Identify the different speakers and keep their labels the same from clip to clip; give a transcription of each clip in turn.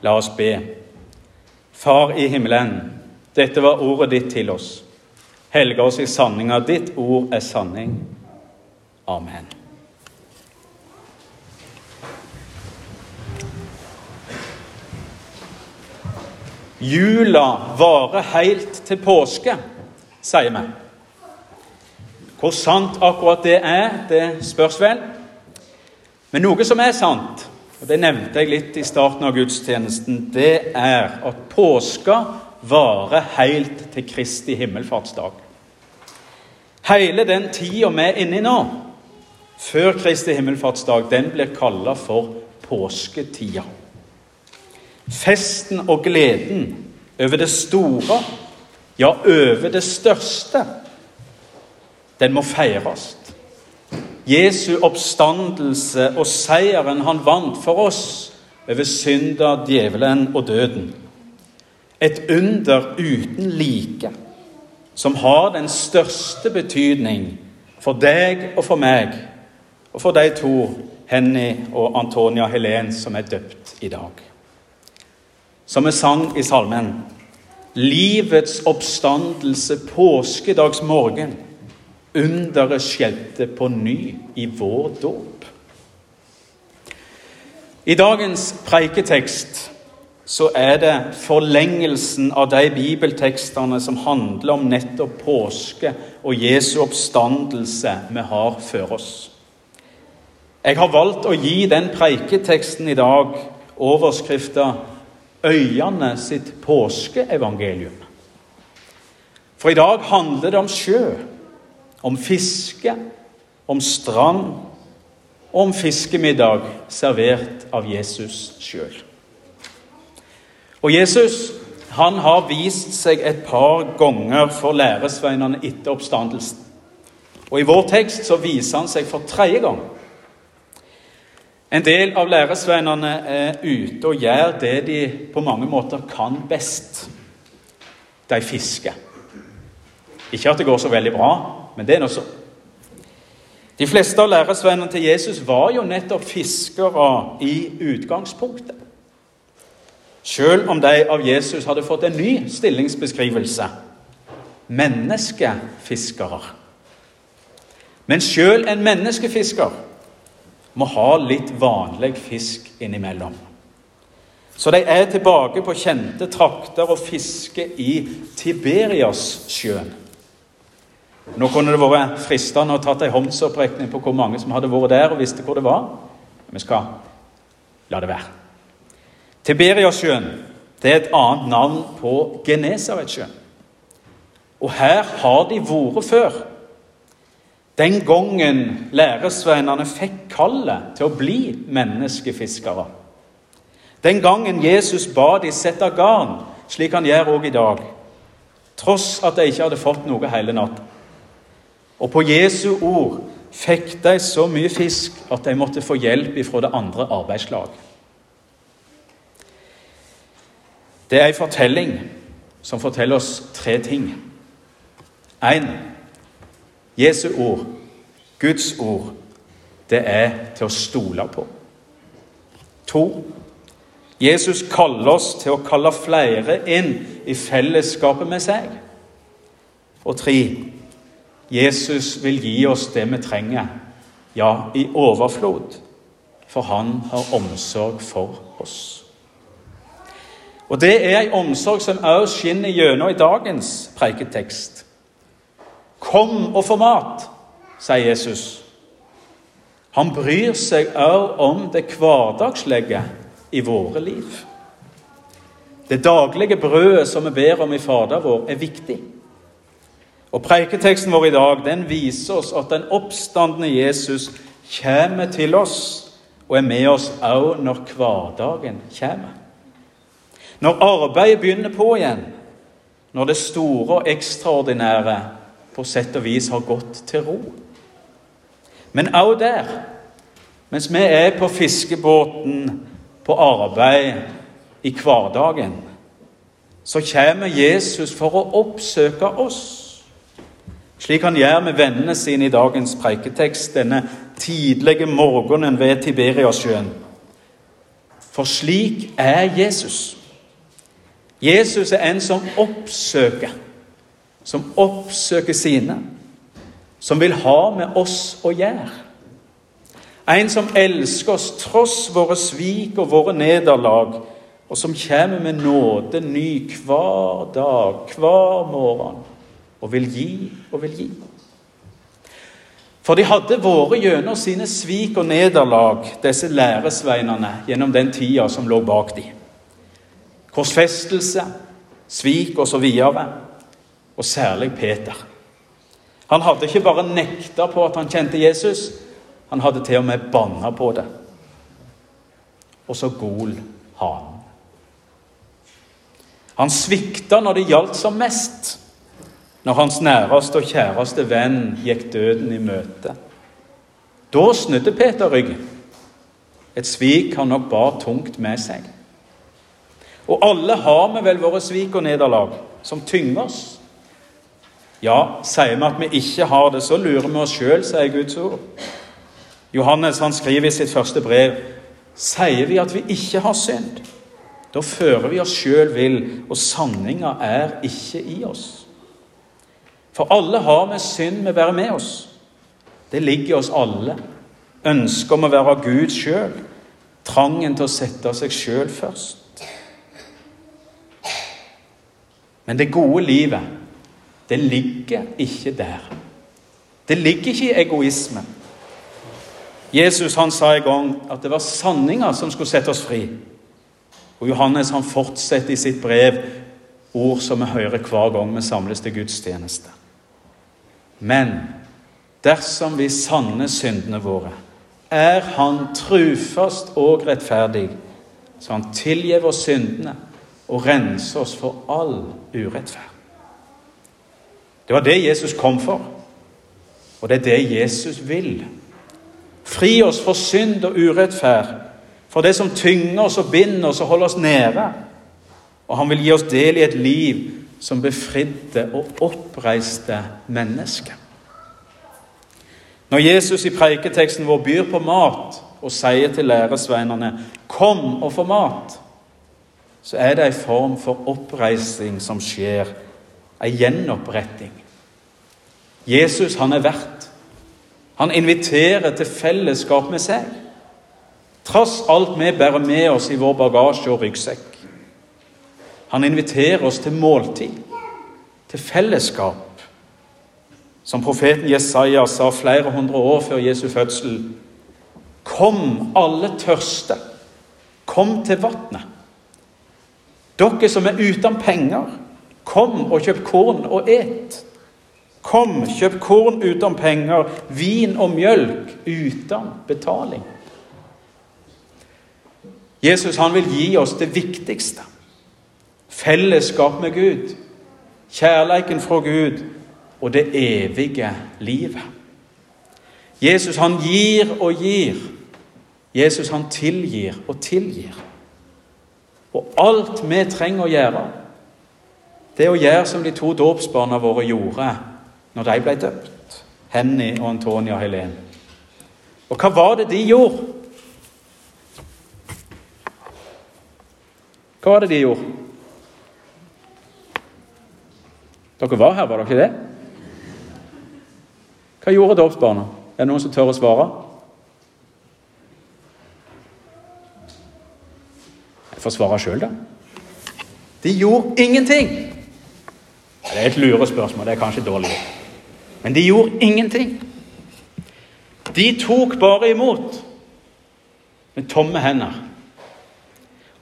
Speaker 1: La oss be. Far i himmelen, dette var ordet ditt til oss. Helge oss i sanninga. Ditt ord er sanning. Amen. Jula varer helt til påske, sier vi. Hvor sant akkurat det er, det spørs vel. Men noe som er sant, og det nevnte jeg litt i starten av gudstjenesten, det er at påska varer helt til Kristi himmelfartsdag. Hele den tida vi er inne i nå, før Kristi himmelfartsdag, den blir kalla for påsketida. Festen og gleden over det store, ja, over det største, den må feires. Jesu oppstandelse og seieren han vant for oss over synda, djevelen og døden. Et under uten like, som har den største betydning for deg og for meg, og for de to, Henny og Antonia Helen, som er døpt i dag som vi sang i salmen. Livets oppstandelse påskedagsmorgen. Underet skjedde på ny i vår dåp. I dagens preiketekst så er det forlengelsen av de bibeltekstene som handler om nettopp påske og Jesu oppstandelse vi har før oss. Jeg har valgt å gi den preiketeksten i dag overskrifta øyene sitt påskeevangelium. For i dag handler det om sjø, om fiske, om strand og om fiskemiddag servert av Jesus sjøl. Og Jesus han har vist seg et par ganger for læresveinene etter oppstandelsen. Og I vår tekst så viser han seg for tredje gang. En del av læresveinene er ute og gjør det de på mange måter kan best. De fisker. Ikke at det går så veldig bra, men det er nå så. De fleste av læresvennene til Jesus var jo nettopp fiskere i utgangspunktet. Selv om de av Jesus hadde fått en ny stillingsbeskrivelse menneskefiskere. Men selv en menneskefisker må ha litt vanlig fisk innimellom. Så de er tilbake på kjente trakter og fisker i Tiberiassjøen. Nå kunne det vært fristende å tatt en håndsopprekning på hvor mange som hadde vært der og visste hvor det var. Vi skal la det være. Tiberiasjøen det er et annet navn på Genesaretsjøen. Og her har de vært før. Den gangen læresveinene fikk kallet til å bli menneskefiskere. Den gangen Jesus ba de sette garn, slik han gjør òg i dag, tross at de ikke hadde fått noe hele natta. Og på Jesu ord fikk de så mye fisk at de måtte få hjelp fra det andre arbeidslag. Det er en fortelling som forteller oss tre ting. Én Jesu ord, Guds ord, det er til å stole på. To. Jesus kaller oss til å kalle flere inn i fellesskapet med seg. Og tre. Jesus vil gi oss det vi trenger, ja, i overflod, for han har omsorg for oss. Og Det er ei omsorg som også skinner gjennom i dagens preiketekst. Kom og få mat, sier Jesus. Han bryr seg òg om det hverdagslige i våre liv. Det daglige brødet som vi ber om i Fader vår, er viktig. Og Preiketeksten vår i dag den viser oss at den oppstandende Jesus kommer til oss og er med oss òg når hverdagen kommer. Når arbeidet begynner på igjen, når det store og ekstraordinære på sett og vis har gått til ro. Men òg der, mens vi er på fiskebåten på arbeid i hverdagen, så kommer Jesus for å oppsøke oss. Slik han gjør med vennene sine i dagens preiketekst denne tidlige morgenen ved Tiberiasjøen. For slik er Jesus. Jesus er en som oppsøker, som oppsøker sine, som vil ha med oss å gjøre. En som elsker oss tross våre svik og våre nederlag, og som kommer med nåde ny hver dag, hver morgen, og vil gi og vil gi. For de hadde vært gjennom sine svik og nederlag, disse læresveinene, gjennom den tida som lå bak dem. Korsfestelse, svik. Og, så og særlig Peter. Han hadde ikke bare nekta på at han kjente Jesus, han hadde til og med banna på det. Og så gol hanen. Han svikta når det gjaldt som mest når hans næreste og kjæreste venn gikk døden i møte. Da snudde Peter ryggen. Et svik han nok bar tungt med seg. Og alle har vi vel våre svik og nederlag som tynger oss. Ja, sier vi at vi ikke har det, så lurer vi oss sjøl, sier Guds ord. Johannes han skriver i sitt første brev sier vi at vi ikke har synd. Da fører vi oss sjøl vill, og sanninga er ikke i oss. For alle har med synd med å være med oss. Det ligger i oss alle. Ønsket om å være Gud sjøl. Trangen til å sette seg sjøl først. Men det gode livet, det ligger ikke der. Det ligger ikke i egoismen. Jesus han sa en gang at det var sanninga som skulle sette oss fri. Og Johannes han fortsetter i sitt brev ord som vi hører hver gang vi samles til gudstjeneste. Men dersom vi sanner syndene våre, er Han trufast og rettferdig, så Han tilgir oss syndene og renser oss for all urettferd. Det var det Jesus kom for, og det er det Jesus vil. Fri oss for synd og urettferd, for det som tynger oss og binder oss og holder oss nede. Og han vil gi oss del i et liv som befridde og oppreiste mennesket. Når Jesus i preiketeksten vår byr på mat og sier til læresveinene 'Kom og få mat', så er det en form for oppreising som skjer, en gjenoppretting. Jesus han er verdt. Han inviterer til fellesskap med seg. Trass alt vi bærer med oss i vår bagasje og ryggsekk. Han inviterer oss til måltid, til fellesskap. Som profeten Jesaja sa flere hundre år før Jesu fødsel. Kom, alle tørste. Kom til vannet. Dere som er uten penger, kom og kjøp korn og et. Kom, kjøp korn uten penger, vin og mjølk uten betaling. Jesus han vil gi oss det viktigste. Fellesskap med Gud, kjærleiken fra Gud og det evige livet. Jesus han gir og gir. Jesus han tilgir og tilgir. Og alt vi trenger å gjøre, det er å gjøre som de to dåpsbarna våre gjorde når de ble døpt. Henny og Antonia Helen. Og hva var det de gjorde? Hva var det de gjorde? Dere var her, var dere ikke det? Hva gjorde dåpsbarna? Er det noen som tør å svare? Jeg får svare sjøl, da. De gjorde ingenting. Det er et lurespørsmål. Det er kanskje dårlig. Men de gjorde ingenting. De tok bare imot med tomme hender.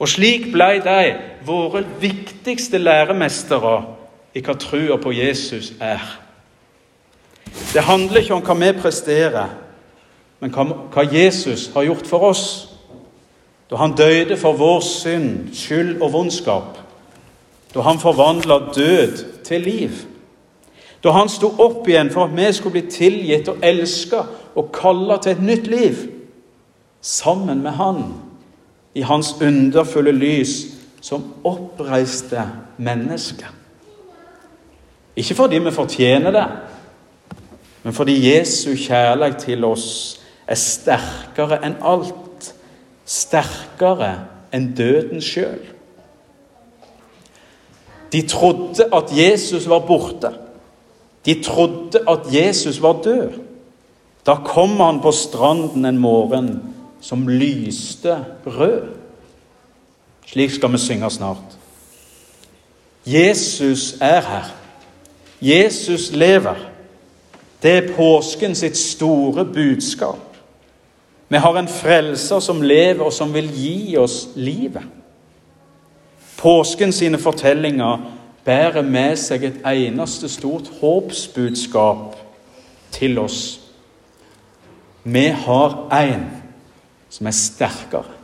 Speaker 1: Og slik ble de våre viktigste læremestere i hva trua på Jesus er. Det handler ikke om hva vi presterer, men hva Jesus har gjort for oss. Da han døde for vår synd, skyld og vondskap. Da han forvandla død til liv. Da han sto opp igjen for at vi skulle bli tilgitt og elska og kalla til et nytt liv. Sammen med han, i hans underfulle lys, som oppreiste mennesket. Ikke fordi vi fortjener det, men fordi Jesu kjærlighet til oss er sterkere enn alt. Sterkere enn døden sjøl. De trodde at Jesus var borte. De trodde at Jesus var død. Da kom han på stranden en morgen som lyste rød. Slik skal vi synge snart. Jesus er her. Jesus lever. Det er påsken sitt store budskap. Vi har en frelser som lever, og som vil gi oss livet. Påsken sine fortellinger bærer med seg et eneste stort håpsbudskap til oss. Vi har en som er sterkere.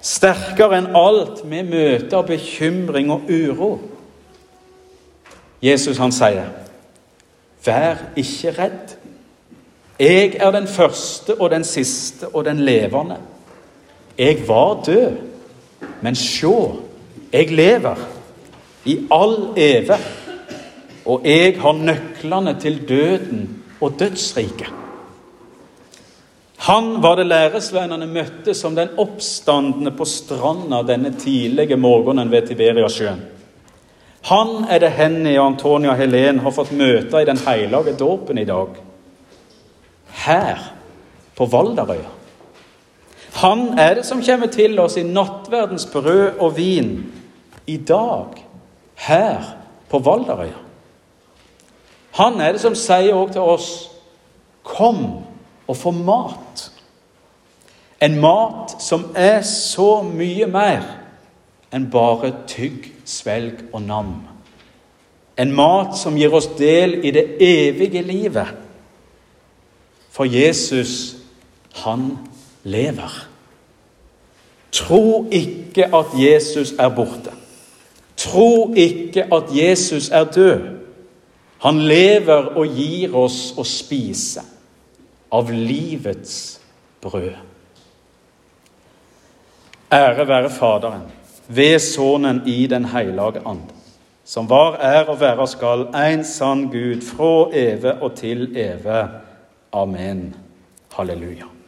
Speaker 1: Sterkere enn alt vi møter av bekymring og uro. Jesus han sier, 'Vær ikke redd'. Jeg er den første og den siste og den levende. Jeg var død, men sjå, jeg lever i all eve, og jeg har nøklene til døden og dødsriket. Han var det læresvennene møtte som den oppstandende på stranda denne tidlige morgenen ved Tiberiasjøen. Han er det Henny og Antonia Helen har fått møte i den hellige dåpen i dag. Her på Valderøya. Han er det som kommer til oss i nattverdens brød og vin i dag, her på Valderøya. Han er det som sier òg til oss Kom og få mat. En mat som er så mye mer enn bare tygg, svelg og nam. En mat som gir oss del i det evige livet. For Jesus, han lever. Tro ikke at Jesus er borte. Tro ikke at Jesus er død. Han lever og gir oss å spise av livets brød. Ære være Faderen, ved Sønnen i Den hellige and, som var, er og være skal, en sann Gud, fra evig og til evig. Amen. Halleluja.